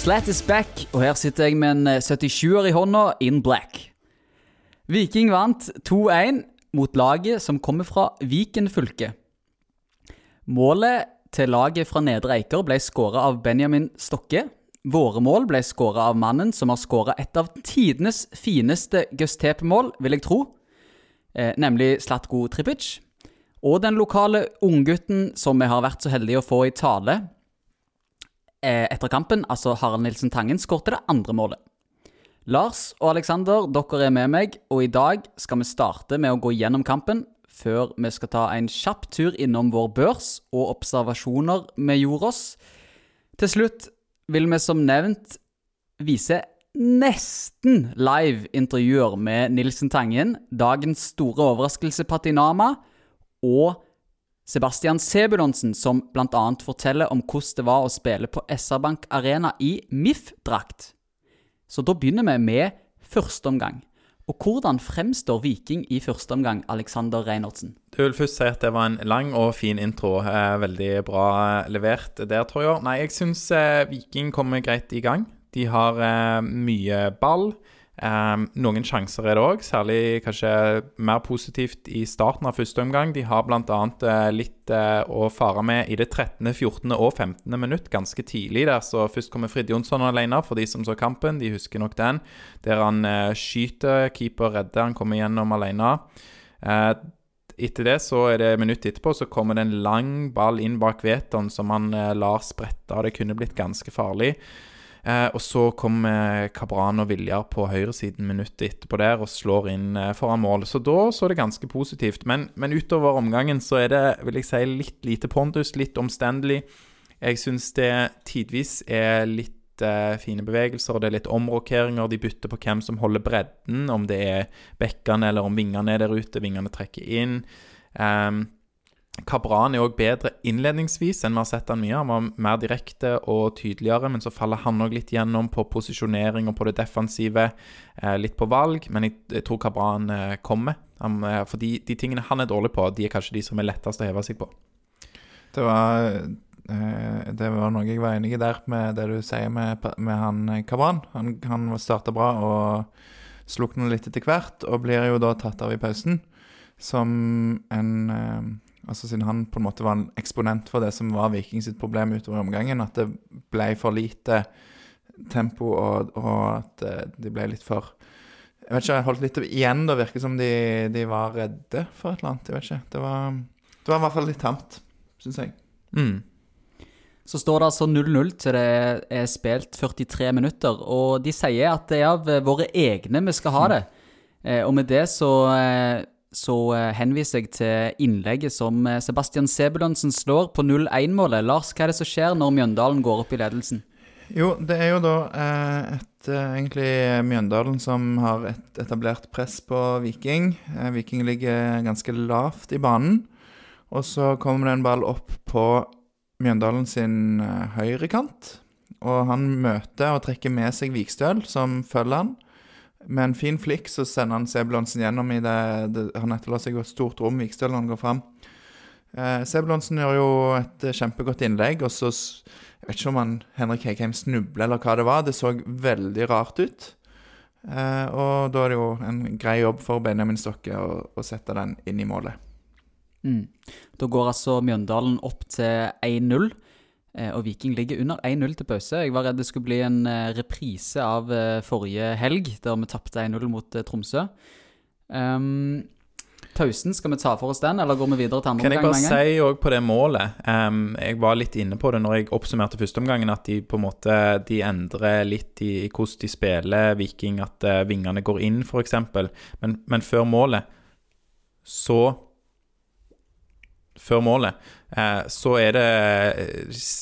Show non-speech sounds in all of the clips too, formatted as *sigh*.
Slat is back, og her sitter jeg med en 77-er i hånda, in black. Viking vant 2-1 mot laget som kommer fra Viken fylke. Målet til laget fra Nedre Eiker ble skåra av Benjamin Stokke. Våre mål ble skåra av mannen som har skåra et av tidenes fineste Gustepe-mål, vil jeg tro, eh, nemlig Slatko Tripic. Og den lokale unggutten som vi har vært så heldige å få i tale eh, etter kampen, altså Harald Nilsen Tangen, skårte det andre målet. Lars og Aleksander, dere er med meg, og i dag skal vi starte med å gå gjennom kampen før vi skal ta en kjapp tur innom vår børs og observasjoner vi gjorde oss. Til slutt vil vi som nevnt vise nesten live intervjuer med Nilsen Tangen, dagens store overraskelse Patinama, og Sebastian Sebulonsen, som bl.a. forteller om hvordan det var å spille på SR-Bank Arena i MIF-drakt. Så da begynner vi med første omgang. Og hvordan fremstår Viking i første omgang, Alexander Reinertsen? Du vil først si at det var en lang og fin intro. Eh, veldig bra eh, levert der, tror jeg. Nei, jeg syns eh, Viking kommer greit i gang. De har mye ball. Um, noen sjanser er det òg, særlig kanskje mer positivt i starten av første omgang. De har bl.a. Uh, litt uh, å fare med i det 13., 14. og 15. minutt, ganske tidlig der. Så først kommer Frid Jonsson alene, for de som så kampen. De husker nok den. Der han uh, skyter, keeper redder, han kommer gjennom alene. Uh, etter det, så er det minutt etterpå, så kommer det en lang ball inn bak Veton som han lar sprette. og Det kunne blitt ganske farlig. Eh, og så kommer Kabran og Viljar på høyresiden minuttet etterpå der og slår inn eh, foran mål. Så da så det ganske positivt. Men, men, utover omgangen så er det vil jeg si, litt lite pondus, litt omstendelig. Jeg syns det tidvis er litt eh, fine bevegelser, det er litt omrokeringer. De bytter på hvem som holder bredden, om det er bekkene eller om vingene er der ute. Vingene trekker inn. Um, Kabran er òg bedre innledningsvis enn vi har sett han mye. Han var mer direkte og tydeligere, men så faller han òg litt gjennom på posisjonering og på det defensive. Eh, litt på valg, men jeg, tror Kabran eh, kommer. Eh, for de, de, tingene han er dårlig på, de er kanskje de som er lettest å heve seg på. Det var, det var noe jeg var enig i der, med det du sier med, med han Kabran. Han, han starta bra og slukner litt etter hvert, og blir jo da tatt av i pausen som en Altså Siden han på en måte var en eksponent for det som var Viking sitt problem utover omgangen. At det ble for lite tempo, og, og at eh, de ble litt for Jeg vet ikke, jeg holdt litt igjen. Det virket som de, de, var redde for et eller annet. Jeg vet ikke. Det var, det var i hvert fall litt tamt, syns jeg. Mm. Så står det altså 0-0 til det er spilt 43 minutter. Og de sier at det er av våre egne vi skal ha det. Mm. og med det så så eh, henviser jeg til innlegget som eh, Sebastian Sebulonsen slår på 0-1-målet. Lars, hva er det som skjer når Mjøndalen går opp i ledelsen? Jo, det er jo da eh, et, egentlig Mjøndalen som har et etablert press på Viking. Viking ligger ganske lavt i banen. Og så kommer det en ball opp på Mjøndalen sin høyrekant. Og han møter og trekker med seg Vikstøl, som følger han. Med en fin flikk så sender han Sebulonsen gjennom i det, det Han etterlater seg jo et stort rom Vikstøl når han går fram. Eh, Sebulonsen gjør jo et eh, kjempegodt innlegg, og så Jeg vet ikke om han Henrik Heikheim snubler eller hva det var. Det så veldig rart ut. Eh, og da er det jo en grei jobb for Benjamin Stokke å, å sette den inn i målet. Mm. Da går altså Mjøndalen opp til 1-0. Eh, og Viking ligger under 1-0 til pause. Jeg var redd det skulle bli en eh, reprise av eh, forrige helg, der vi tapte 1-0 mot Tromsø. Um, pausen, skal vi ta for oss den, eller går vi videre til andre omgang? Kan jeg bare si òg på det målet um, Jeg var litt inne på det når jeg oppsummerte førsteomgangen, at de på en måte de endrer litt i, i hvordan de spiller Viking, at uh, vingene går inn, f.eks. Men, men før målet så før målet, eh, så er det,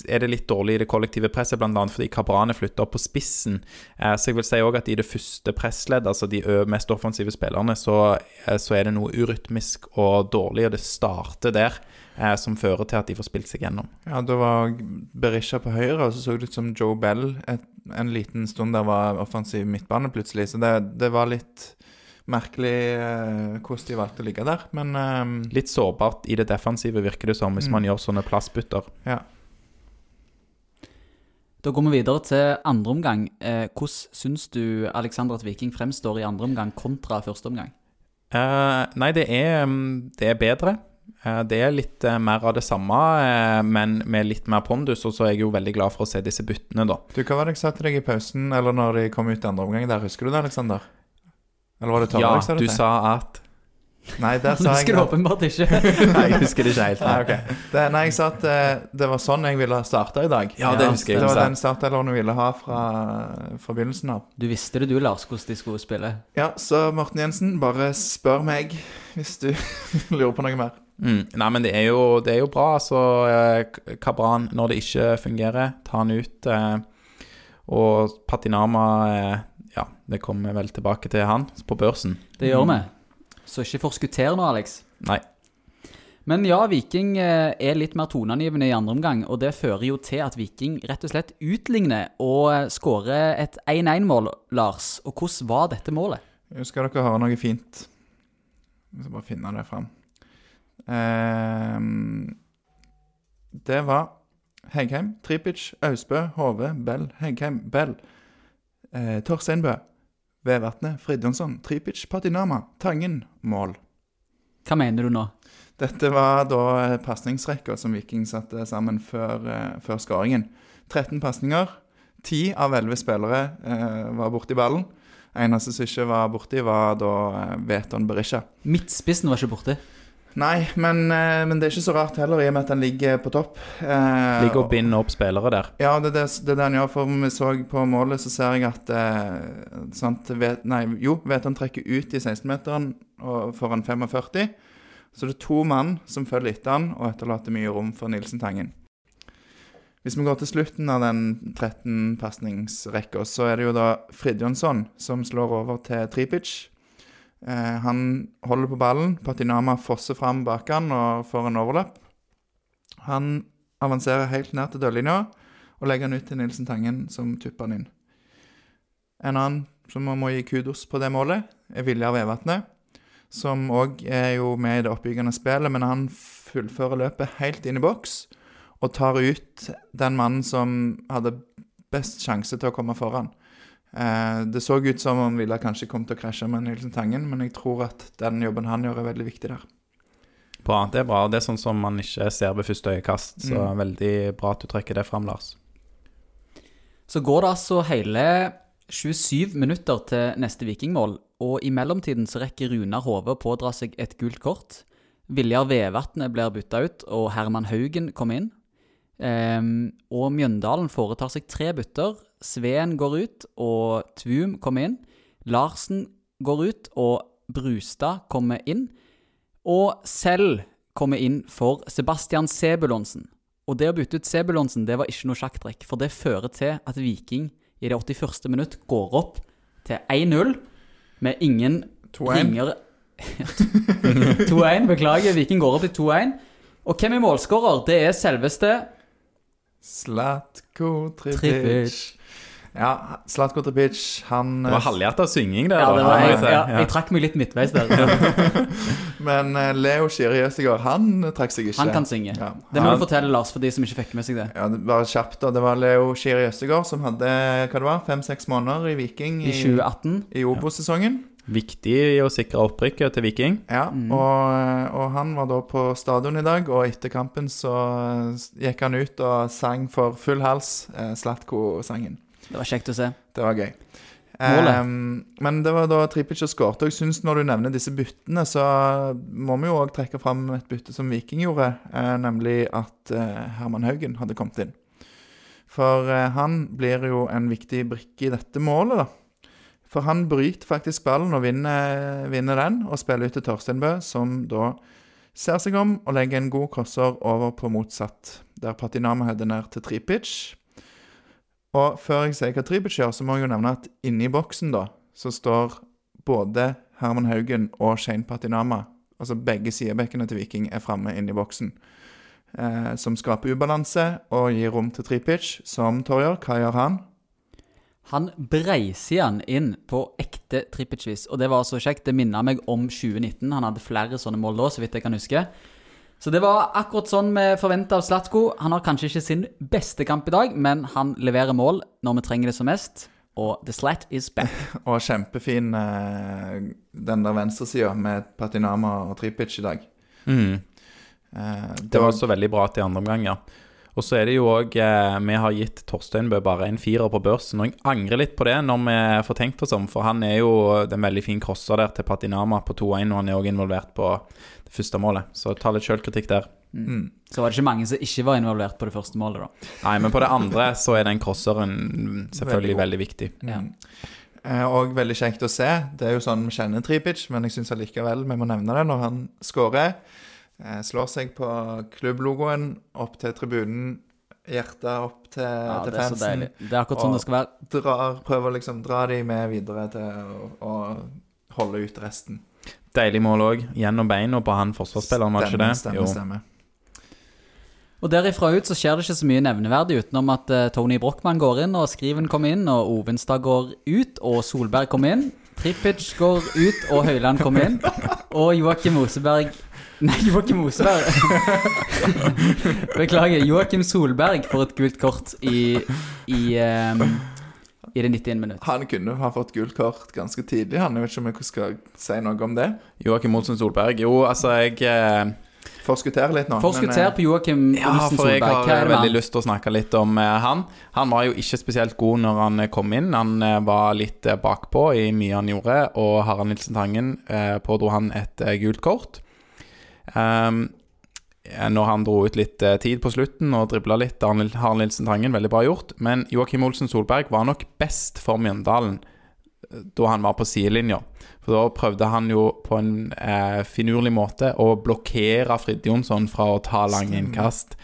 er det, litt dårlig i det kollektive presset, bl.a. fordi Kabran er flytta opp på spissen. Eh, så jeg vil si òg at i det første pressleddet, altså de mest offensive spillerne, så, eh, så, er det noe urytmisk og dårlig, og det starter der. Som fører til at de får spilt seg gjennom. Ja, Da var Berisha på høyre, og så så det ut som Joe Bell et, en liten stund der var offensiv midtbane plutselig. Så det, det var litt merkelig eh, hvordan de valgte å ligge der, men eh, Litt sårbart i det defensive, virker det som, hvis mm. man gjør sånne plassbytter. Ja. Da går vi videre til andre omgang. Eh, hvordan syns du Alexander at Viking fremstår i andre omgang kontra første omgang? Eh, nei, det er, mm, det er bedre. Eh, det er litt eh, mer av det samme, eh, men med litt mer pondus. Og så er jeg jo veldig glad for å se disse byttene, da. Du, Hva var det jeg sa til deg i pausen, eller når de kom ut i andre omgang der? Husker du det, Aleksander? Eller var det Tørre Ja, jeg sa det du til? sa at Nei, der sa jeg Husker du åpenbart ikke. *laughs* Nei, jeg husker det ikke helt. Nei, okay. det, nei, jeg sa at eh, det var sånn jeg ville starte i dag. Ja, det husker jeg Det var den startdelen jeg ville ha fra, fra begynnelsen av. Du visste det du, Lars, hvordan de skulle spille. Ja, så Morten Jensen, bare spør meg hvis du *laughs* lurer på noe mer. Mm. Nei, men det er jo, det er jo bra. Altså, eh, Kabran, når det ikke fungerer, ta han ut. Eh, og Patinama eh, Ja, det kommer vel tilbake til han på børsen. Det gjør vi. Så ikke forskutter nå, Alex. Nei. Men ja, Viking eh, er litt mer toneangivende i andre omgang, og det fører jo til at Viking rett og slett utligner og eh, skårer et 1-1-mål, Lars. Og hvordan var dette målet? Skal dere høre noe fint? Jeg skal bare finne det fram. Ehm, det var Heggheim, Tripic, Austbø, Hove, Bell, Heggheim, Bell. Eh, Torsteinbø, Vevatnet, Fridjonsson, Tripic, Patinama, Tangen, mål. Hva mener du nå? Dette var da eh, pasningsrekka som Viking satte sammen før, eh, før skåringen. 13 pasninger. 10 av 11 spillere eh, var borti ballen. Eneste som ikke var borti, var da eh, Veton Berisha. Midtspissen var ikke borte. Nei, men, eh, men det er ikke så rart heller, i og med at han ligger på topp. Eh, Ligger og binder opp spillere der. Ja, det er det, det, er det han gjør. For om vi så på målet, så ser jeg at eh, sant, vet, Nei, jo, Veton trekker ut i 16-meteren og får en 45. Så det er to mann som følger etter han og etterlater mye rom for Nilsen Tangen. Hvis vi går til slutten av den 13-pasningsrekka, så er det jo da Fridjonsson som slår over til Tripic. Eh, han holder på ballen. Patinama fosser fram bak han og får en overlapp. Han avanserer helt ned til dørlinja og legger han ut til Nilsen Tangen, som tupper han inn. En annen som må gi kudos på det målet, er Viljar Vevatnet, som òg er jo med i det oppbyggende spillet, men han fullfører løpet helt inn i boks og tar ut den mannen som hadde best sjanse til å komme foran. Eh, det så ut som om Viljar kanskje kom til å krasje med Nilsen Tangen, men jeg tror at den jobben han gjør, er veldig viktig der. Bra, Det er bra. Det er sånn som man ikke ser ved første øyekast. Så Mm. veldig bra at du trekker det fram, Lars. Så går det altså hele 27 minutter til neste vikingmål, og i mellomtiden så rekker Runar Hove å pådra seg et gult kort. Viljar Vevatnet blir bytta ut, og Herman Haugen kommer inn. Um, og Mjøndalen foretar seg tre bytter. Sveen går ut, og Tvum kommer inn. Larsen går ut, og Brustad kommer inn. Og selv kommer inn for Sebastian Sebulonsen. Og det å bytte ut Sebulonsen, det var ikke noe sjakktrekk, for det fører til at Viking i det 81. minutt går opp til 1-0 med ingen 2-1. ringer 2-1, beklager. Viking går opp til 2-1. Og hvem er målskårer? Det er selveste Slatko Tripic. Ja, Slatko Tripic, han Det var halvhjerta synging der. Ja, det var, jeg, jeg ja, Ja. jeg trakk meg litt midtveis der. *laughs* Men eh, Leo Skiri Østegård, han trakk seg ikke. Han kan synge. Ja. Det må du fortelle, Lars, for de som ikke fikk med seg det. Ja, det var kjapt da. Det var Leo Skiri Østegård som hadde hva det var, fem-seks måneder i Viking I 2018. i Obos-sesongen. Viktig i å sikre opprykket til Viking. Ja, og, og han var da på stadion i dag, og etter kampen så gikk han ut og sang for full hals eh, Slatko-sangen. Det var kjekt å se. Det var gøy. Ehm, men det var da Tripic og skåret. Og jeg synes når du nevner disse byttene, så må vi jo òg trekke fram et bytte som Viking gjorde, eh, nemlig at eh, Herman Haugen hadde kommet inn. For eh, han blir jo en viktig brikke i dette målet, da. For han bryter faktisk ballen og vinner, vinner den, og spiller ut til Torsteinbø, som da ser seg om og legger en god crosser over på motsatt, der Patinama header ned til Tripic. Og før jeg sier hva Tripic så må jeg jo nevne at inni boksen da, så står både Herman Haugen og Shane Patinama, altså begge sidebekkene til Viking, er framme inni boksen. Eh, som skaper ubalanse og gir rom til Tripic, som Torjer. Hva gjør han? Han breiser han inn på ekte Tripic-vis, og det var så kjekt. Det minner meg om 2019. Han hadde flere sånne mål da, så vidt jeg kan huske. Så det var akkurat sånn vi forventa av Slatko. Han har kanskje ikke sin beste kamp i dag, men han leverer mål når vi trenger det som mest. Og the slat is back. *laughs* Og kjempefin eh, den der venstresida med Patinama og Tripic i dag. Mm. Eh, Det var også veldig bra til andre omgang, ja. Og så er det jo òg eh, Vi har gitt Torsteinbø bare en firer på børsen, og jeg angrer litt på det når vi får tenkt oss om, for han er jo den veldig fin crosser der til Patinama på 2-1, og han er òg involvert på det første målet. Så ta litt sjølkritikk der. mm. Så var det ikke mange som ikke var involvert på det første målet, da. Nei, men på det andre *laughs* så er den crosseren selvfølgelig Veldig veldig viktig. Ja. Eh, Og veldig kjekt å se. Det er jo sånn vi kjenner Tripic, men jeg syns allikevel vi må nevne det når han scorer. Eh, Slår seg på klubblogoen, opp til tribunen, hjertet opp til, Ja, til det er så fansen. deilig. Det er akkurat sånn det skal være. Drar, prøver liksom dra de med videre til å, å holde ut resten. Deilig mål òg. Gjennom beina på han forsvarsspilleren, var ikke det? Stemme, Jo. stemme. Og derifra ut så skjer det ikke så mye nevneverdig utenom at eh, Tony Brochmann går inn, og Skriven kommer inn, og Ovenstad går ut, og Solberg kommer inn. Trippic går ut, og Høyland kommer inn. *laughs* Og Joakim Moseberg Nei, Joakim Oseberg. *laughs* Beklager. Joakim Solberg får et gult kort i i, um, i det 91 minutt. Han kunne ha fått gult kort ganske tidlig. Han, jeg vet ikke om jeg skal si noe om det. Joakim Olsen Solberg. Jo, altså, jeg eh, Forskutterer litt nå. Forskutser men, på Joakim Ja, Olsen for jeg Solberg. har Hva er det med veldig lyst til å snakke litt om eh, han. Han var jo ikke spesielt god når han eh, kom inn. Han eh, var litt eh, bakpå i mye han gjorde, og Harald Nilsen Tangen eh, pådro han et eh, gult kort. Um, når han dro ut litt eh, tid på slutten og dribla litt, Har Harald Nilsen Tangen, veldig bra gjort. Men Joakim Olsen Solberg var nok best for Mjøndalen eh, da han var på sidelinja. For da prøvde han jo på en eh, finurlig måte å blokkere Frid Jonsson fra å ta lange innkast.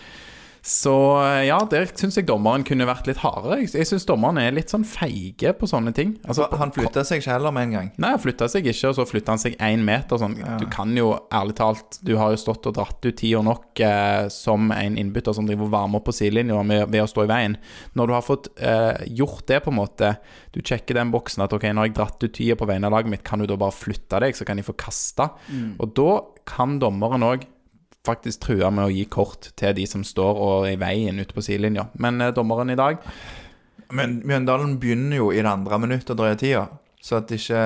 Så eh, ja, der syns jeg dommeren kunne vært litt hardere. Jeg, jeg syns dommeren er litt sånn feige på sånne ting. Altså, han flytta seg ikke heller med en gang. Nei, han flytta seg ikke, og så flytta han seg én meter. Sånn. Ja. Du kan jo ærlig talt Du har jo stått og dratt ut tida nok eh, som en innbytter som driver og varmer opp på sidelinja ved å stå i veien. Når du har fått eh, gjort det, på en måte Du sjekker den boksen at ok, når jeg dratt ut tida på vegne av laget mitt, kan du da bare flytte deg, så kan de få kasta. Mm. Og da kan dommeren òg faktisk trua med å gi kort til de som står og er i veien ute på sidelinja. Men eh, dommeren i dag Men Mjøndalen begynner jo i det andre minuttet å drøye tida, så at ikke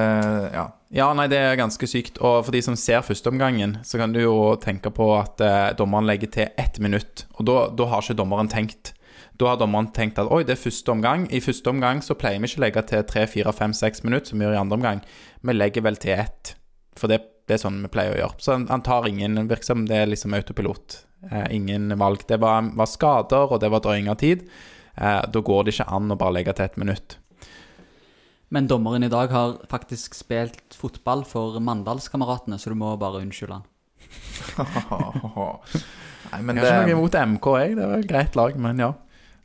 Ja. Ja, nei, det er ganske sykt. Og for de som ser førsteomgangen, så kan du jo tenke på at eh, dommeren legger til ett minutt. Og da, da har ikke dommeren tenkt. Da har dommeren tenkt at oi, det er første omgang. I første omgang så pleier vi ikke å legge til tre, fire, fem, seks minutter, som vi gjør i andre omgang. Vi legger vel til ett. For det, det er sånn vi pleier å gjøre. Så han, han tar ingen virksomhet. Det er liksom autopilot. Eh, ingen valg. Det var, var skader, og det var drøying av tid. Eh, da går det ikke an å bare legge til et minutt. Men dommeren i dag har faktisk spilt fotball for Mandalskameratene, så du må bare unnskylde han. Nei, *laughs* men Jeg har ikke noe imot MK, jeg. Det er et greit lag, men ja.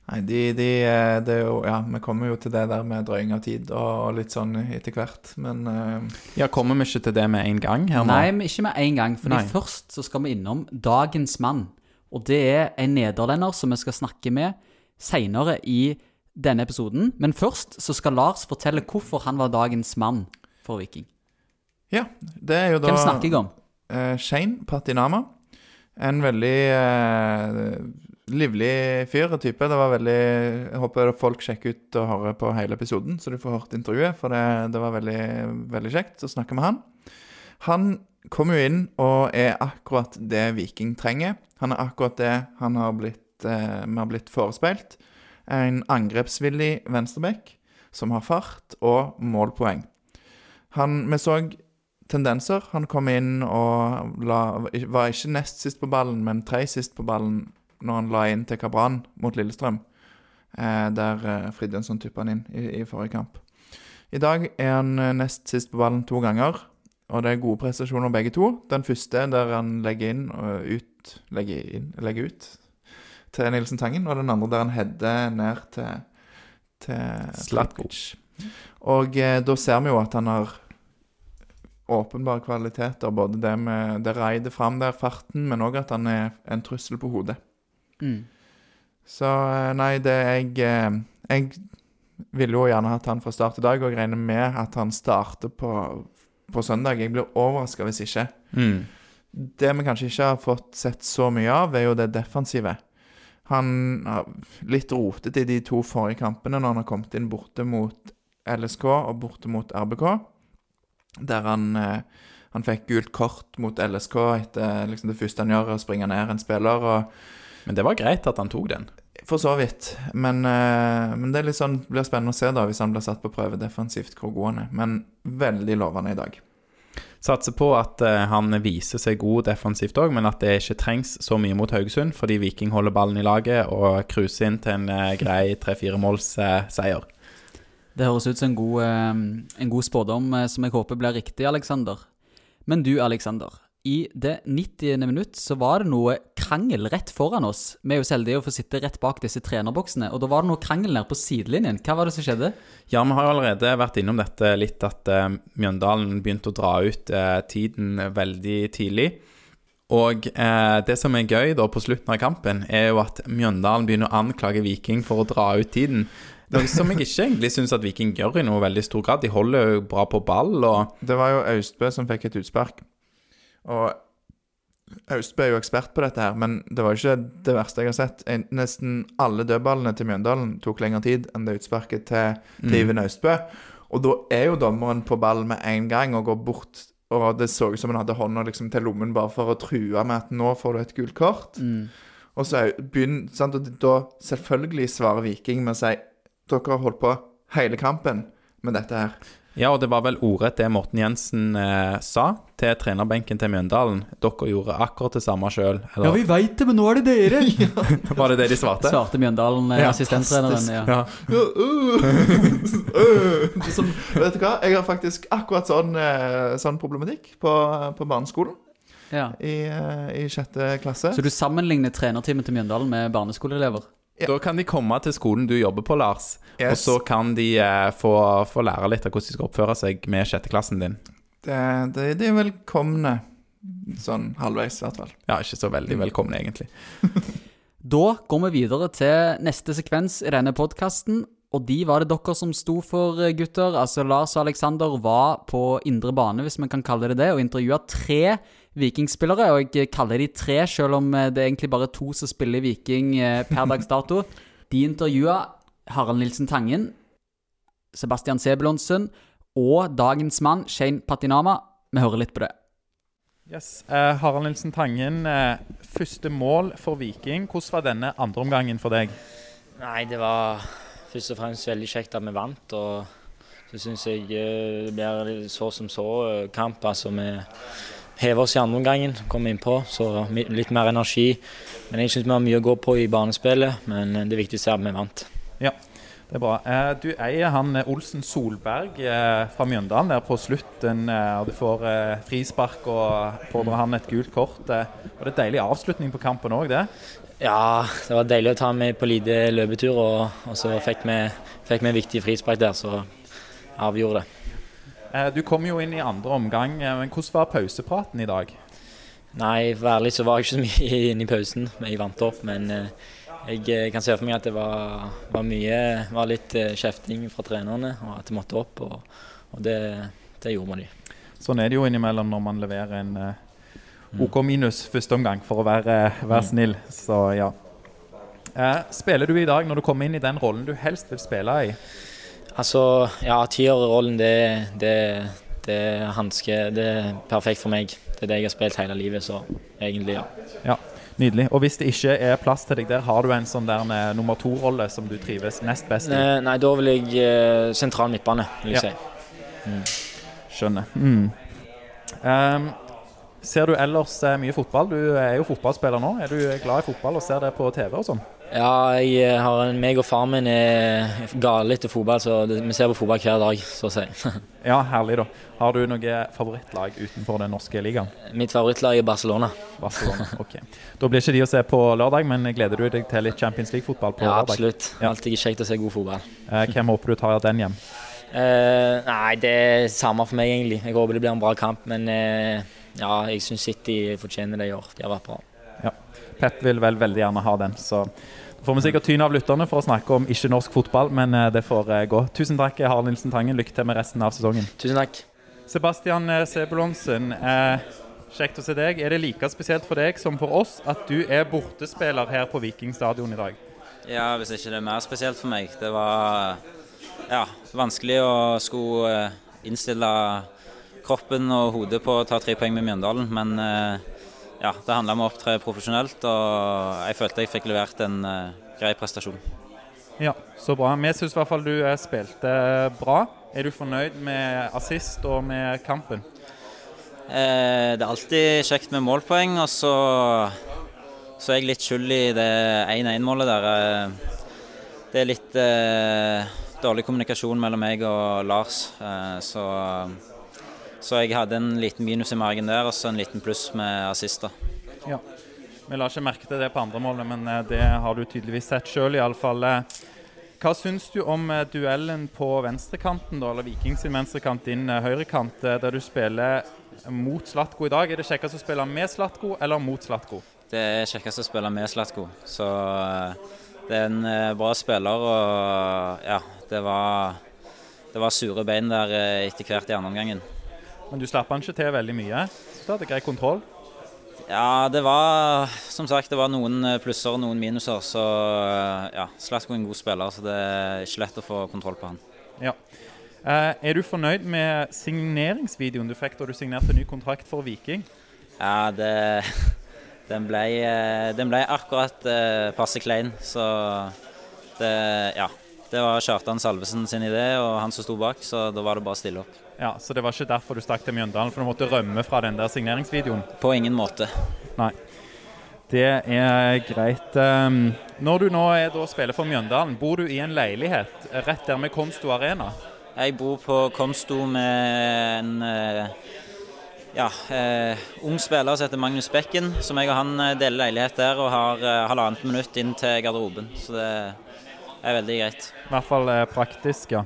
Nei, de, de eh, Det er jo Ja, vi kommer jo til det der med drøying av tid og, og litt sånn etter hvert, men uh... Ja, Kommer vi ikke til det med en gang her nå? Nei, men ikke med en gang. Fordi Nei. først så skal vi innom dagens mann. Og det er en nederlender som vi skal snakke med seinere i denne episoden. Men først så skal Lars fortelle hvorfor han var dagens mann for Viking. Ja, det er jo da Hvem snakker jeg om? Uh, Shane Patinama. En veldig eh, livlig fyr og type. Det var veldig Jeg håper folk sjekker ut og hører på hele episoden, så du får hørt intervjuet. For det, det var veldig, veldig kjekt å snakke med han. Han kommer jo inn og er akkurat det Viking trenger. Han er akkurat det han har blitt, eh, vi har blitt forespeilt. En angrepsvillig venstreback som har fart og målpoeng. Han, vi så tendenser. Han kom inn og la, var ikke nest sist på ballen, men tre sist på ballen når han la inn til Kabran mot Lillestrøm. Eh, der eh, Fridjønsson tuppa han inn i, i forrige kamp. I dag er han eh, nest sist på ballen to ganger, og det er gode prestasjoner begge to. Den første der han legger inn og ut Legger inn, legger ut til Nilsen Tangen, og den andre der han header ned til, til. Slatkic. Og eh, da ser vi jo at han har åpenbare kvaliteter. Både det med det raidet fram der, farten, men òg at han er en trussel på hodet. Mm. Så eh, nei, det jeg eh, Jeg ville jo gjerne hatt han fra start i dag, og jeg regner med at han starter på, på søndag. Jeg blir overraska hvis ikke. Mm. Det vi kanskje ikke har fått sett så mye av, er jo det defensive. Han har litt rotete i de to forrige kampene når han har kommet inn borte mot LSK og borte mot RBK. Der han, eh, han fikk gult kort mot LSK etter liksom, det første han gjør, å springe ned en spiller. og Men det var greit at han tok den. For så vidt. Men, eh, men det sånn, blir spennende å se da hvis han blir satt på prøve defensivt hvor god han er. Men veldig lovende i dag. Satser på at eh, han viser seg god defensivt òg, men at det ikke trengs så mye mot Haugesund, fordi Viking holder ballen i laget og cruiser inn til en grei tre-fire måls seier. Det høres ut som en god, en god spådom eh, som jeg håper blir riktig, Aleksander. Men du, Aleksander. I det 90. minutt så var det noe krangel rett foran oss. Vi er jo så heldige å få sitte rett bak disse trenerboksene, og da var det noe krangel nede på sidelinjen. Hva var det som skjedde? Ja, vi har jo allerede vært innom dette litt, at uh, Mjøndalen begynte å dra ut uh, tiden veldig tidlig. Og eh, det som er gøy da på slutten av kampen, er jo at Mjøndalen begynner å anklage Viking for å dra ut tiden. Noe som jeg ikke egentlig syns at Viking gjør i noe veldig stor grad. De holder jo bra på ball. og Det var jo Austbø som fikk et utspark. Og Austbø er jo ekspert på dette her, men det var ikke det verste jeg har sett. Nesten alle dødballene til Mjøndalen tok lengre tid enn det utsparket til, til Iven Austbø. Og da er jo dommeren på ball med en gang og går bort. Og det så ut som han hadde hånda liksom til lommen bare for å true med at nå får du et gult kort. Og så begynner sant, og da selvfølgelig svarer Viking med å si dere har holdt på hele kampen med dette her. Ja, og det var vel ordrett det Morten Jensen eh, sa til trenerbenken til Mjøndalen. Dere gjorde akkurat det samme sjøl. Ja, vi veit det, men nå er det dere! *laughs* Var det det de svarte? Svarte Mjøndalen, eh, Ja, assistenttreneren. Ja. Ja. Sånn, *laughs* vet du hva? Jeg har faktisk akkurat sånn, eh, sånn problematikk på, på barneskolen Ja. i, eh, i sjette klasse. Så du sammenligner trenerteamet til Mjøndalen med barneskoleelever? Da kan de komme til skolen du jobber på, Lars. Og så kan de eh, få, få lære litt av hvordan de skal oppføre seg med sjetteklassen din. Det, det, de er velkomne sånn halvveis, i hvert fall. Ja, ikke så veldig velkomne, egentlig. *laughs* Da går vi videre til neste sekvens i denne podkasten. Og de var det dere som sto for, eh, gutter. Altså Lars og Aleksander var på indre bane, hvis man kan kalle det det, og intervjua tre vikingspillere. Og jeg kaller de tre, selv om eh, det er egentlig bare to som spiller Viking eh, per dags dato. *laughs* De intervjua Harald Nilsen Tangen, Sebastian Sebulonsen og dagens mann, Shane Patinama. Vi hører litt på det. Yes. Eh, Harald Nilsen Tangen, eh, første mål for Viking. Hvordan var denne andre omgangen for deg? Nei, det var først og fremst veldig kjekt at vi vant. Og så syns jeg eh, det blir så som så eh, kamp. Altså vi hever oss i andre omgangen, komme innpå, så litt mer energi. Men jeg syns vi har mye å gå på i banespillet, men det viktigste er at vi vant. Ja, Det er bra. Eh, du eier han eh, Olsen Solberg eh, fra Mjøndalen der på slutten. Og du får frispark og pådrar han et gult kort. Var det deilig avslutning på kampen òg, det. Ja, det var deilig å ta med på lite løpetur, og, og så fikk vi, fikk vi en viktig frispark der, så avgjorde det. Eh, du kom jo inn i andre omgang, eh, men hvordan var pausepraten i dag? Nei, for ærlig så var jeg ikke så mye *laughs* inne i pausen. Jeg vant opp, men eh, jeg kan se for meg at det var, var mye var litt kjefting fra trenerne, og at det måtte opp. Og, og det, det gjorde vi. Sånn er det jo innimellom når man leverer en eh, OK minus første omgang, for å være, være snill. Så ja. Spiller du i dag, når du kommer inn i den rollen du helst vil spille i? Altså, ja, tiårrollen, det, det, det, er hanske, det er perfekt for meg. Det er det jeg har spilt hele livet, så egentlig, ja. Ja, Nydelig. Og hvis det ikke er plass til deg der, har du en sånn der eh, nummer to-rolle som du trives nest best i? Nei, Nei, da vil jeg eh, sentral midtbane, vil jeg Ja. si. Skjønner. Mm. Um, ser du ellers eh, mye fotball? Du er jo fotballspiller nå. Er du glad i fotball og ser det på TV og sånn? Ja, jeg eh, har en, meg og far min er gale etter fotball, så det, vi ser på fotball hver dag, så å si. *laughs* Ja, herlig, da. Har du noe favorittlag utenfor den norske ligaen? Mitt favorittlag er Barcelona. Barcelona. Ok. Da blir ikke de å se på lørdag, men gleder du deg til litt Champions League-fotball på Ja, lørdag? absolutt. Ja. Alltid kjekt å se god fotball. Eh, hvem håper du tar den hjem? Eh, nei, det er samme for meg, egentlig. Jeg håper det blir en bra kamp, men eh, ja, jeg syns City fortjener det i år. De har vært bra. Pep vil vel veldig gjerne ha den, så får vi sikkert tyne av lytterne for å snakke om ikke-norsk fotball, men eh, det får eh, gå. Tusen takk, Harald Nilsen Tangen. Lykke til med resten av sesongen. Tusen takk. Sebastian eh, Sebulonsen, eh, Kjekt å se deg. Er det like spesielt for deg som for oss at du er bortespiller her på Viking stadion i dag? Ja, hvis ikke det er mer spesielt for meg. Det var ja, vanskelig å skulle eh, innstille kroppen og hodet på å ta tre poeng med Mjøndalen, men eh, ja, det handla om å opptre profesjonelt, og jeg følte jeg fikk levert en uh, grei prestasjon. Ja, så bra. Vi syns i hvert fall du spilte bra. Er du fornøyd med assist og med kampen? Eh, det er alltid kjekt med målpoeng, og så, så er jeg litt skyld i det 1-1-målet der. Eh, det er litt eh, dårlig kommunikasjon mellom meg og Lars, eh, så, så jeg hadde en liten minus i margen der, og så en liten pluss med assister. Ja. Vi la ikke merke til det på andre målet, men eh, det har du tydeligvis sett sjøl, iallfall. Hva syns du om duellen på venstrekanten, da, eller Viking sin venstrekant, din høyrekant, der du spiller mot Slatko i dag. Er det kjekkest å spille med Slatko eller mot Slatko? Det er kjekkest å spille med Slatko. Så eh, det er en eh, bra spiller, og ja, det var, det var sure bein der eh, etter hvert i andre omgangen. Men du slapp han ikke til veldig mye? Så du hadde grei kontroll? Ja, det var som sagt det var noen plusser og noen minuser. Så ja, Slatko er en god spiller, så det er ikke lett å få kontroll på han. Ja. Uh, er du fornøyd med signeringsvideoen du fikk da du signerte ny kontrakt for Viking? Ja, det, *laughs* den, ble, eh, den ble akkurat passe klein. Så det, ja, det var Kjartan Salvesen sin idé, og han som sto bak, så da var det bare å stille opp. Ja, Så det var ikke derfor du stakk til Mjøndalen, for du måtte rømme fra den der signeringsvideoen? På ingen måte. Nei. Det er greit. Um, når du nå er da spiller for Mjøndalen, bor du i en leilighet rett der med Konsto Arena? Jeg bor på Konsto med en eh, ja, eh, ung spiller som heter Magnus Bekken. Som jeg og han eh, deler leilighet der og har eh, halvannet minutt inn til garderoben. Så det er veldig greit. I hvert fall eh, praktisk, ja.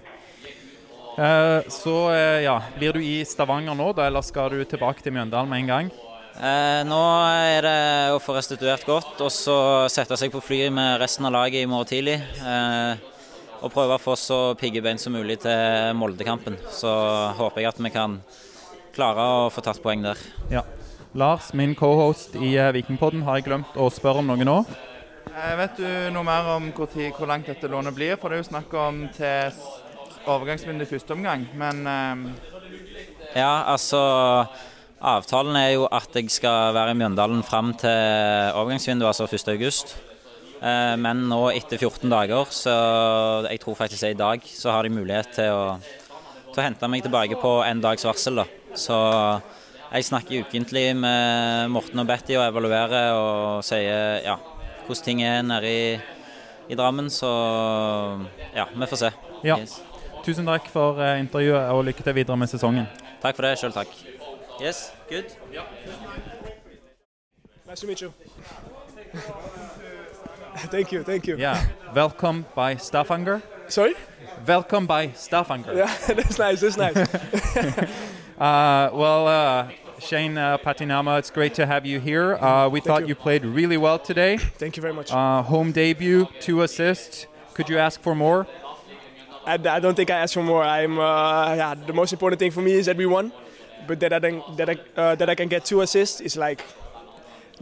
Eh, så ja, blir du i Stavanger nå, da, eller skal du tilbake til Mjøndalen med en gang? nå er det å få restituert godt og så sette seg på flyet med resten av laget i morgen tidlig. Eh, og prøve å få så pigge bein som mulig til Molde-kampen. Så håper jeg at vi kan klare å få tatt poeng der. Ja. Lars, min cohost i eh, Vikingpodden, har jeg glemt å spørre om noe nå? Eh, vet du noe mer om hvor, tid, hvor, langt dette lånet blir? For det er jo snakk om til overgangsvindu i første omgang, men eh... Ja, altså Avtalen er jo at jeg skal være i Mjøndalen fram til overgangsvinduet, altså 1.8. Eh, men nå etter 14 dager, så jeg tror faktisk det er i dag, så har de mulighet til å, til å hente meg tilbake på en dags varsel. da. Så jeg snakker ukentlig med Morten og Betty og evaluerer og sier ja, hvordan ting er nede i, i Drammen. Så ja, vi får se. Ja. Yes. Tusen takk for uh, intervjuet og lykke til videre med sesongen. Takk for det. Sjøl takk. Yes, good. Ja. Nice to meet you. *laughs* thank you, thank you. Yeah, welcome by Stavanger. Sorry? Welcome by Stavanger. Yeah, *laughs* that's nice, that's nice. *laughs* uh, well, uh, Shane uh, Patinama, it's great to have you here. Uh, we Thank thought you. you. played really well today. Thank you very much. Uh, home debut, two assists. Could you ask for more? I, I don't think I asked for more. I'm, uh, yeah, the most important thing for me is that we won. But that I, then, that, I, uh, that I can get two assists is like,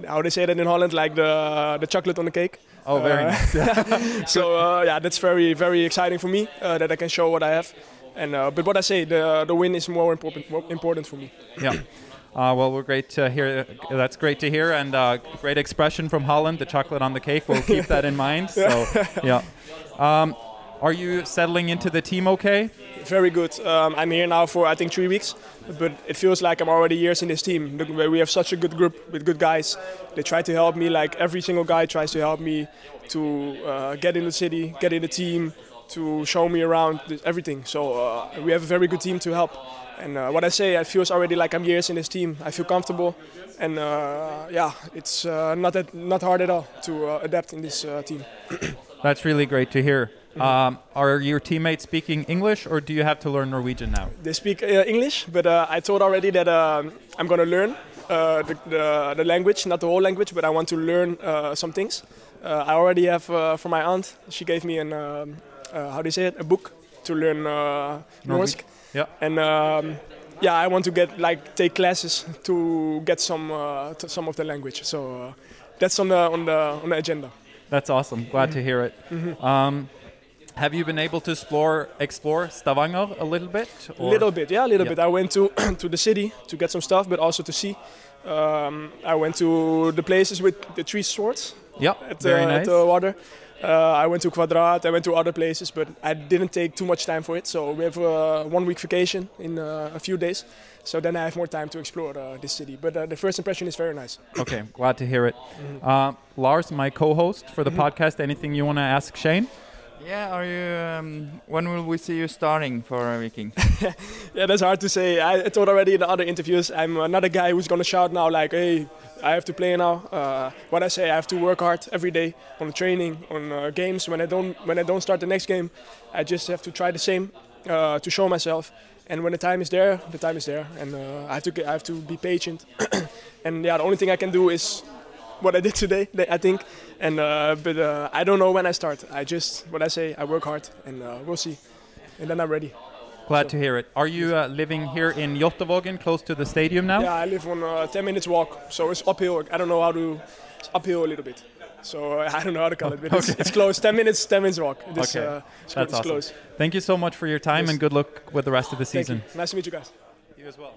how they say that in Holland, like the, the chocolate on the cake. Oh, very Uh, nice. *laughs* so uh, yeah, that's very very exciting for me uh, that I can show what I have. And uh, but what I say, the the win is more important more important for me. yeah. Uh, well, we're great to hear. That's great to hear, and uh, great expression from Holland. The chocolate on the cake. We'll keep that in mind. *laughs* So, yeah. Um, are you settling into the team okay? Very good. Um, I'm here now for I think three weeks, but it feels like I'm already years in this team. We have such a good group with good guys. They try to help me. Like every single guy tries to help me to uh, get in the city, get in the team, to show me around everything. So uh, we have a very good team to help. And uh, what I say, it feels already like I'm years in this team. I feel comfortable, and uh, yeah, it's uh, not that, not hard at all to uh, adapt in this uh, team. That's really great to hear. Um, are your teammates speaking English, or do you have to learn Norwegian now? They speak uh, English, but uh, I told already that um, I'm going to learn uh, the, the, the language, not the whole language, but I want to learn uh, some things. Uh, I already have uh, from my aunt. She gave me an um, uh, how do you say it? A book to learn uh, Norse. Yeah. And um, yeah, I want to get like take classes to get some uh, t- some of the language. So uh, that's on the on the on the agenda. That's awesome. Glad to hear it. Um, have you been able to explore explore Stavanger a little bit? A little bit, yeah, a little Yeah. bit. I went to *clears throat* to the city to get some stuff, but also to see. Um, I went to the places with the three swords Yeah, at the, Very at nice. the water. Uh, I went to Quadrat. I went to other places, but I didn't take too much time for it. So we have uh, one week vacation in uh, a few days. So then I have more time to explore uh, this city. But uh, the first impression is very nice. *coughs* Okay, glad to hear it. Uh, Lars, my co-host for the podcast, anything you want to ask Shane? Yeah, are you? Um, when will we see you starting for Viking? *laughs* Yeah, that's hard to say. I, I told already in the other interviews, I'm another guy who's gonna shout now like, "Hey, I have to play now." Uh, what I say, I have to work hard every day on training, on uh, games. When I don't, when I don't start the next game, I just have to try the same uh, to show myself. And when the time is there, the time is there, and uh, I have to, I have to be patient. *clears throat* and yeah, the only thing I can do is what I did today, I think. And uh, but uh, I don't know when I start. I just, what I say, I work hard, and uh, we'll see. And then I'm ready. Glad to hear it. Are you uh, living here in Jotavogen, close to the stadium now? Yeah, I live on a 10 minutes walk, so it's uphill. I don't know how to. It's uphill a little bit. So *laughs* I don't know how to call it, but it's, *laughs* it's close. 10 minutes, 10 minutes walk. It's, Okay. uh, it's, That's awesome. close. Thank you so much for your time Yes. and good luck with the rest of the season. Nice to meet you guys. You as well.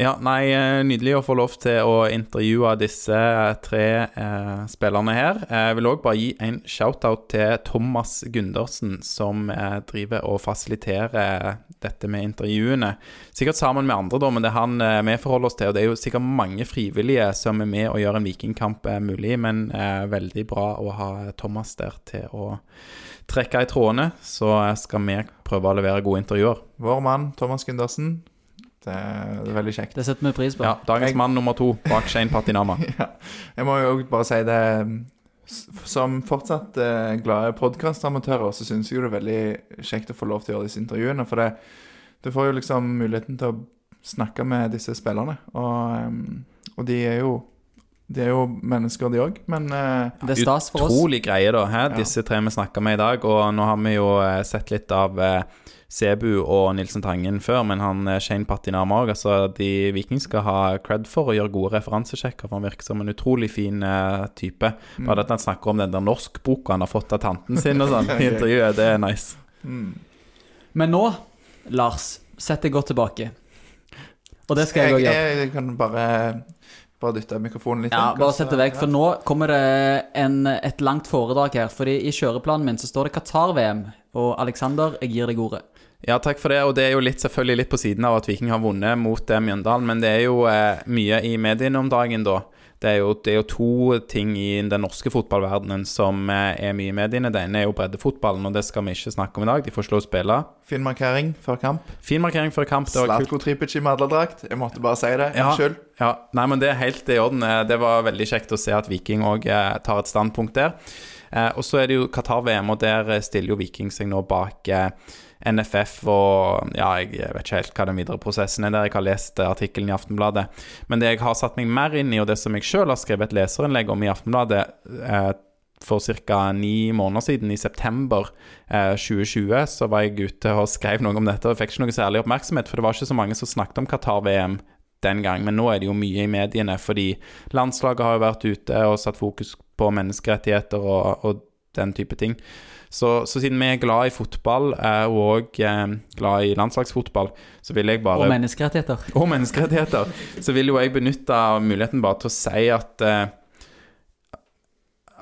Ja, nei, eh, Nydelig å få lov til å intervjue disse tre eh, spillerne her. Jeg vil òg bare gi en shout-out til Thomas Gundersen, som eh, driver og fasiliterer dette med intervjuene. Sikkert sammen med andre, da, men det er han eh, vi forholder oss til. Og det er jo sikkert mange frivillige som er med og gjør en vikingkamp eh, mulig, men eh, veldig bra å ha Thomas der til å trekke i trådene. Så eh, skal vi prøve å levere gode intervjuer. Vår mann Thomas Gundersen. Det er, det er veldig kjekt. Det setter vi pris på. Ja, Dagens mann nummer to bak Shane Patinama. *laughs* Ja. Jeg må jo bare si det Som fortsatt eh, glade podkastamatører, så syns jeg jo det er veldig kjekt å få lov til å gjøre disse intervjuene. For det, du får jo liksom muligheten til å snakke med disse spillerne. Og, og de er jo De er jo mennesker, de òg, men eh, Det er stas for oss. Utrolig greie, da. Her, Ja. Disse tre vi snakka med i dag. Og nå har vi jo eh, sett litt av eh, Sebu og Nilsen Tangen før, men han eh, Shane Patinama òg. Altså, de Viking skal ha cred for å gjøre gode referansesjekker, for han virker som en utrolig fin eh, type. Mm. Bare at han snakker om den der norskboka han har fått av tanten sin og sånn *laughs* i intervjuet, det er nice. mm. Men nå, Lars, sett deg godt tilbake. Og det skal jeg òg gjøre. Jeg, jeg kan bare Bare dytte mikrofonen litt Ja, bare sett det vekk, for nå kommer det en, et langt foredrag her. Fordi i kjøreplanen min så står det Qatar-VM. Og Alexander, jeg gir deg ordet. Ja, takk for det. Og det er jo litt, selvfølgelig litt på siden av at Viking har vunnet mot eh, Mjøndalen, men det er jo eh, mye i mediene om dagen, da. Det er, jo, det er jo to ting i den norske fotballverdenen som eh, er mye i mediene. Det ene er jo breddefotballen, og det skal vi ikke snakke om i dag. De får slå å spille. Fin markering før kamp. Fin markering før kamp. Det var. Slatko Tripic i madladrakt. Jeg måtte bare si det. Unnskyld. Ja, nei, men det er helt i orden. Eh, Det var veldig kjekt å se at Viking òg tar et standpunkt der. Eh, og så er det jo Qatar-VM, og der eh, stiller jo Viking seg nå bak eh, NFF og Ja, jeg vet ikke helt hva den videre prosessen er der. Jeg har lest artikkelen i Aftenbladet. Men det jeg har satt meg mer inn i, og det som jeg sjøl har skrevet et leserinnlegg om i Aftenbladet eh, for ca. ni måneder siden, i september eh, 2020, så var jeg ute og skrev noe om dette og fikk ikke noe særlig oppmerksomhet, for det var ikke så mange som snakket om Qatar-VM den gang, men nå er det jo mye i mediene, fordi landslaget har jo vært ute og satt fokus på menneskerettigheter og, og den type ting. Så, så siden vi er glad i fotball eh, og òg glad i landslagsfotball, så vil jeg bare Og menneskerettigheter. *laughs* og menneskerettigheter, så vil jo jeg benytte muligheten bare til å si at eh,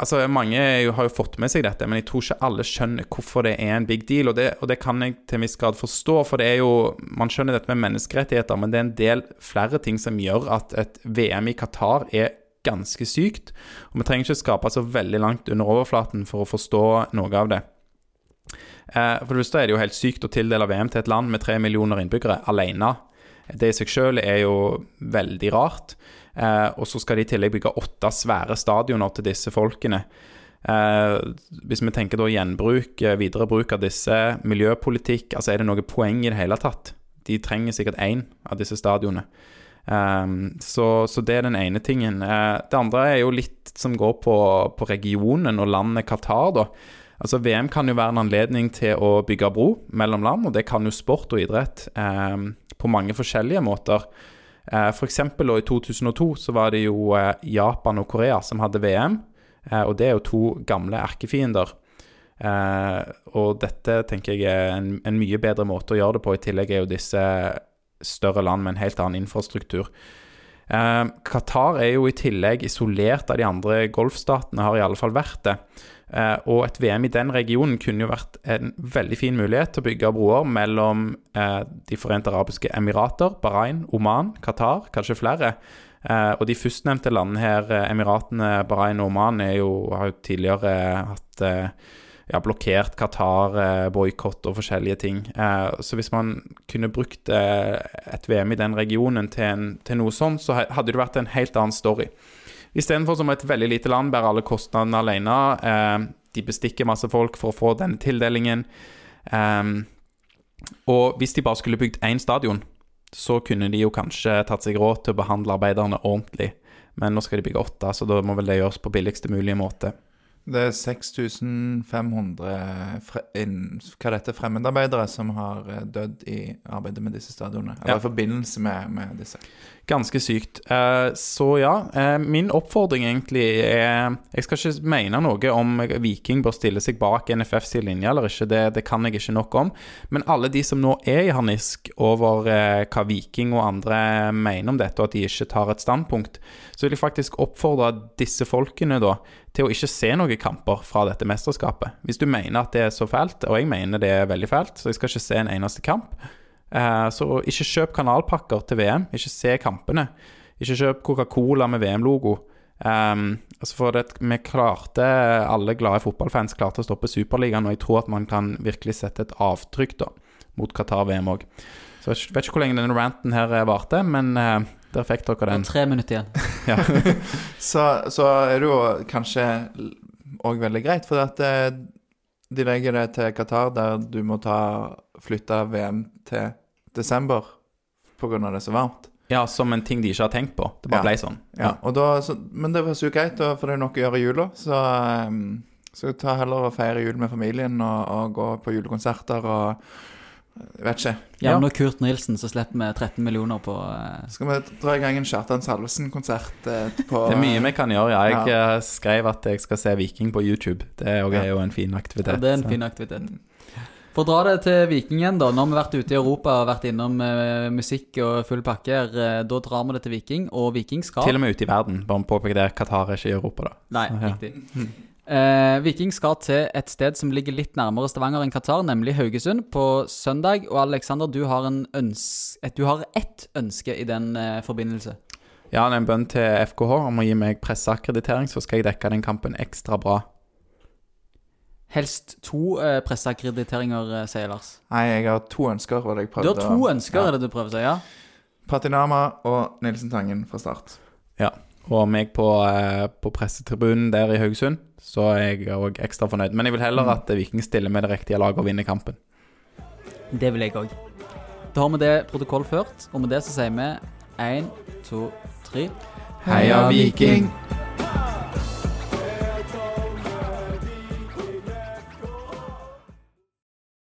Altså, Mange har jo fått med seg dette, men jeg tror ikke alle skjønner hvorfor det er en big deal. Og det, og det kan jeg til en viss grad forstå, for det er jo Man skjønner dette med menneskerettigheter, men det er en del flere ting som gjør at et VM i Qatar er ganske sykt. Og vi trenger ikke skape så veldig langt under overflaten for å forstå noe av det. Eh, For det første er det jo helt sykt å tildele VM til et land med tre millioner innbyggere alene. Det i seg selv er jo veldig rart. Eh, og så skal de i tillegg bygge åtte svære stadioner til disse folkene. Eh, hvis vi tenker da gjenbruk, videre bruk av disse, miljøpolitikk, altså er det noe poeng i det hele tatt? De trenger sikkert én av disse stadionene. Um, så, så det er den ene tingen. Uh, det andre er jo litt som går på, på regionen og landet Qatar, da. Altså VM kan jo være en anledning til å bygge bro mellom land, og det kan jo sport og idrett eh, på mange forskjellige måter. Eh, F.eks. i 2002 så var det jo eh, Japan og Korea som hadde VM, og det er jo to gamle erkefiender. Og dette tenker jeg er en, en mye bedre måte å gjøre det på. I tillegg er jo disse større land med en helt annen infrastruktur. Eh, Qatar er jo i tillegg isolert av de andre golfstatene, har i alle fall vært det. Eh, og et VM i den regionen kunne jo vært en veldig fin mulighet til å bygge broer mellom eh, De forente arabiske emirater, Bahrain, Oman, Qatar, kanskje flere. Eh, og de førstnevnte landene her, eh, Emiratene, Bahrain og Oman, jo, har jo tidligere hatt eh, ja, blokkert Qatar, eh, og forskjellige ting. Eh, så hvis man kunne brukt eh, et VM i den regionen til, en, til noe sånt, så hadde det vært en helt annen story. Istedenfor som et veldig lite land bærer alle kostnadene alene. De bestikker masse folk for å få denne tildelingen. Og hvis de bare skulle bygd én stadion, så kunne de jo kanskje tatt seg råd til å behandle arbeiderne ordentlig. Men nå skal de bygge åtte, så da må vel det gjøres på billigste mulige måte. Det er 6500 fre, hva det heter, fremmedarbeidere som har eh, dødd i arbeidet med disse stadionene. Eller Ja. i forbindelse med, med disse. Ganske sykt. Eh, så ja, eh, min oppfordring egentlig er Jeg skal ikke mene noe om Viking bør stille seg bak NFF sin linje eller ikke, det, det kan jeg ikke nok om. Men alle de som nå er i harnisk over eh, hva Viking og andre mener om dette, og at de ikke tar et standpunkt, så vil jeg faktisk oppfordre disse folkene da til å ikke se noen kamper fra dette mesterskapet. Hvis du mener at det er så fælt, og jeg mener det er veldig fælt, så jeg skal ikke se en eneste kamp, Så ikke kjøp kanalpakker til VM. Ikke se kampene. Ikke kjøp Coca-Cola med VM-logo. Um, altså for det, vi klarte, alle glade fotballfans klarte å stoppe Superligaen, og jeg tror at man kan virkelig sette et avtrykk da, mot Qatar-VM òg. Så jeg vet ikke hvor lenge denne ranten her eh, varte, men uh, der fikk dere Det den. er tre minutter igjen. *laughs* *laughs* Ja. Så, så er det jo kanskje òg veldig greit, for at eh, de legger det til Qatar, der du må ta flytte VM til desember pga. det er så varmt. ja, som en ting de ikke har tenkt på. Det bare Ja. ble sånn. Ja, og da, så, men det var så greit, for det er nok å gjøre i jula. Så, ehm, så ta heller og feire jul med familien og, og gå på julekonserter og vet ikke. Ja. men når Kurt Nilsen, så slipper vi 13 millioner på uh... Skal vi dra i gang en Kjartan Salvesen-konsert uh, på Det er mye vi kan gjøre. Ja. Jeg Ja. eh, skrev at jeg skal se Viking på YouTube. Det er jo, Ja. er jo en fin aktivitet. ja, Det er en så. fin aktivitet. For å dra det til Vikingen, da. Nå har vi vært ute i Europa og vært innom eh, musikk og full pakke. her, eh, da drar vi det til Viking, og Viking skal Til og med ute i verden. Bare påpeke det. Qatar er ikke i Europa, da. Nei, ja. riktig. Eh, Viking skal til et sted som ligger litt nærmere Stavanger enn Qatar, nemlig Haugesund, på søndag. Og Alexander, du har, en øns et, du har ett ønske i den eh, forbindelse. Ja, det er en bønn til FKH om å gi meg presseakkreditering, så skal jeg dekke den kampen ekstra bra. Helst to eh, presseakkrediteringer, eh, sier Lars. Nei, jeg har to ønsker. Var det jeg Du prøvde har to å- ønsker, er det du prøver å si? Ja? Patinama og Nilsen Tangen fra start. Ja. Og meg på, eh, på pressetribunen der i Haugesund, så er jeg òg ekstra fornøyd. Men jeg vil heller at Viking stiller med det riktige laget og vinner kampen. Det vil jeg òg. Da har vi det protokollført, og med det så sier vi én, to, tre. Heia Viking!